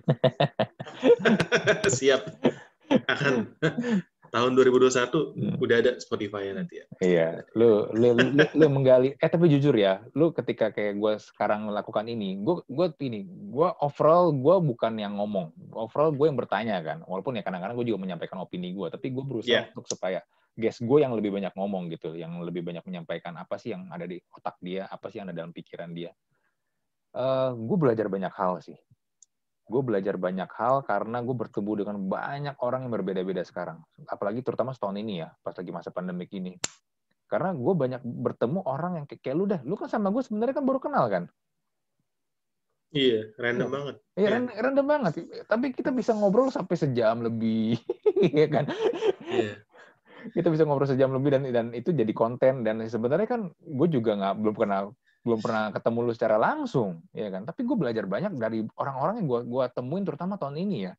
Siap. Akan tahun 2021 hmm. udah ada Spotify nanti ya.
Iya, lu lu, lu lu menggali. Eh tapi jujur ya, lu ketika kayak gue sekarang melakukan ini, gue gue ini, gue overall gue bukan yang ngomong, overall gue yang bertanya kan. Walaupun ya kadang-kadang gue juga menyampaikan opini gue, tapi gue berusaha yeah. untuk supaya guest gue yang lebih banyak ngomong gitu, yang lebih banyak menyampaikan apa sih yang ada di otak dia, apa sih yang ada dalam pikiran dia. Uh, gue belajar banyak hal sih. Gue belajar banyak hal karena gue bertemu dengan banyak orang yang berbeda-beda sekarang. Apalagi terutama setahun ini ya, pas lagi masa pandemik ini. Karena gue banyak bertemu orang yang kayak, kayak lu dah. Lu kan sama gue sebenarnya kan baru kenal kan?
Iya, random ya. banget.
Iya, ya. random banget. Tapi kita bisa ngobrol sampai sejam lebih, ya kan? Iya kita bisa ngobrol sejam lebih dan dan itu jadi konten dan sebenarnya kan gue juga nggak belum pernah belum pernah ketemu lu secara langsung ya kan? Tapi gue belajar banyak dari orang-orang yang gue gua temuin terutama tahun ini ya.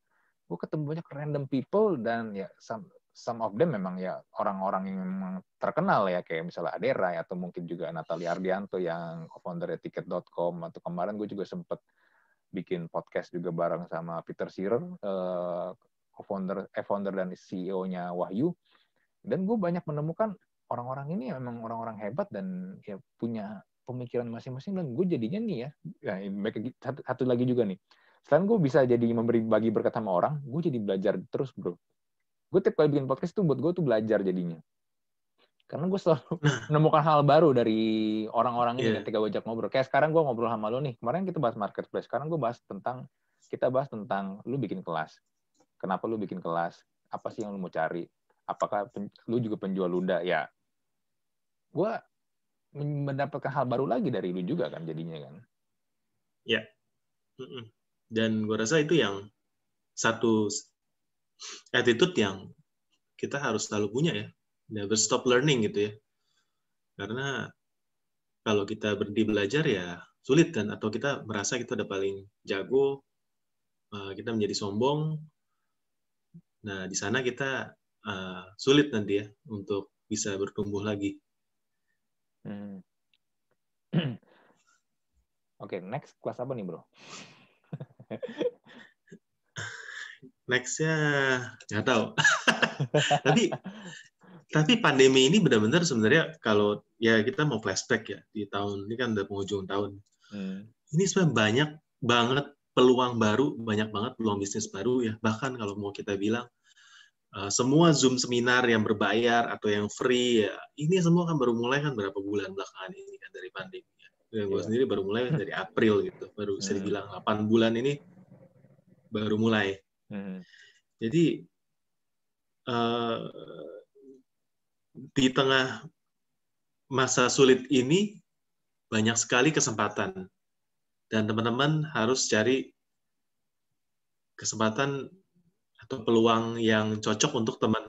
Gue ketemu banyak random people dan ya some, some of them memang ya orang-orang yang memang terkenal ya. Kayak misalnya Adera atau mungkin juga Natalia Ardianto yang co-founder tiket.com atau kemarin gue juga sempet bikin podcast juga bareng sama Peter Shearer uh, co-founder eh, founder dan CEO-nya Wahyu. Dan gue banyak menemukan orang-orang ini memang orang-orang hebat dan ya punya pemikiran masing-masing dan gue jadinya nih ya, ya satu, satu lagi juga nih. Selain gue bisa jadi memberi bagi berkat sama orang gue jadi belajar terus bro. Gue tiap kali bikin podcast tuh buat gue tuh belajar jadinya. Karena gue selalu menemukan hal baru dari orang-orang ini yeah. ketika gue ajak ngobrol. Kayak sekarang gue ngobrol sama lo nih. Kemarin kita bahas marketplace. Sekarang gue bahas tentang kita bahas tentang lu bikin kelas. Kenapa lu bikin kelas? Apa sih yang lu mau cari? Apakah pen, lu juga penjual luda ya. Gue mendapatkan hal baru lagi dari lu juga kan jadinya kan?
Ya. Dan gue rasa itu yang satu attitude yang kita harus selalu punya ya. Never stop learning gitu ya. Karena kalau kita berhenti belajar ya sulit kan atau kita merasa kita udah paling jago eh, kita menjadi sombong. Nah di sana kita uh, sulit nanti ya untuk bisa bertumbuh lagi.
Hmm. Oke, okay, next kelas apa nih bro?
Nextnya nggak tahu. tapi tapi pandemi ini benar-benar sebenarnya kalau ya kita mau flashback ya di tahun ini kan udah penghujung tahun. Hmm. Ini sebenarnya banyak banget peluang baru, banyak banget peluang bisnis baru ya. Bahkan kalau mau kita bilang Eh, semua Zoom seminar yang berbayar atau yang free ya ini semua kan baru mulai kan berapa bulan belakangan ini kan dari pandemi. Ya. Yeah. Gue sendiri baru mulai dari April gitu, baru bisa hmm. dibilang 8 bulan ini baru mulai. Hmm. Jadi uh, di tengah masa sulit ini banyak sekali kesempatan dan teman-teman harus cari kesempatan atau peluang yang cocok untuk teman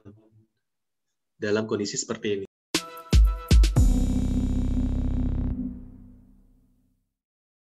dalam kondisi seperti ini.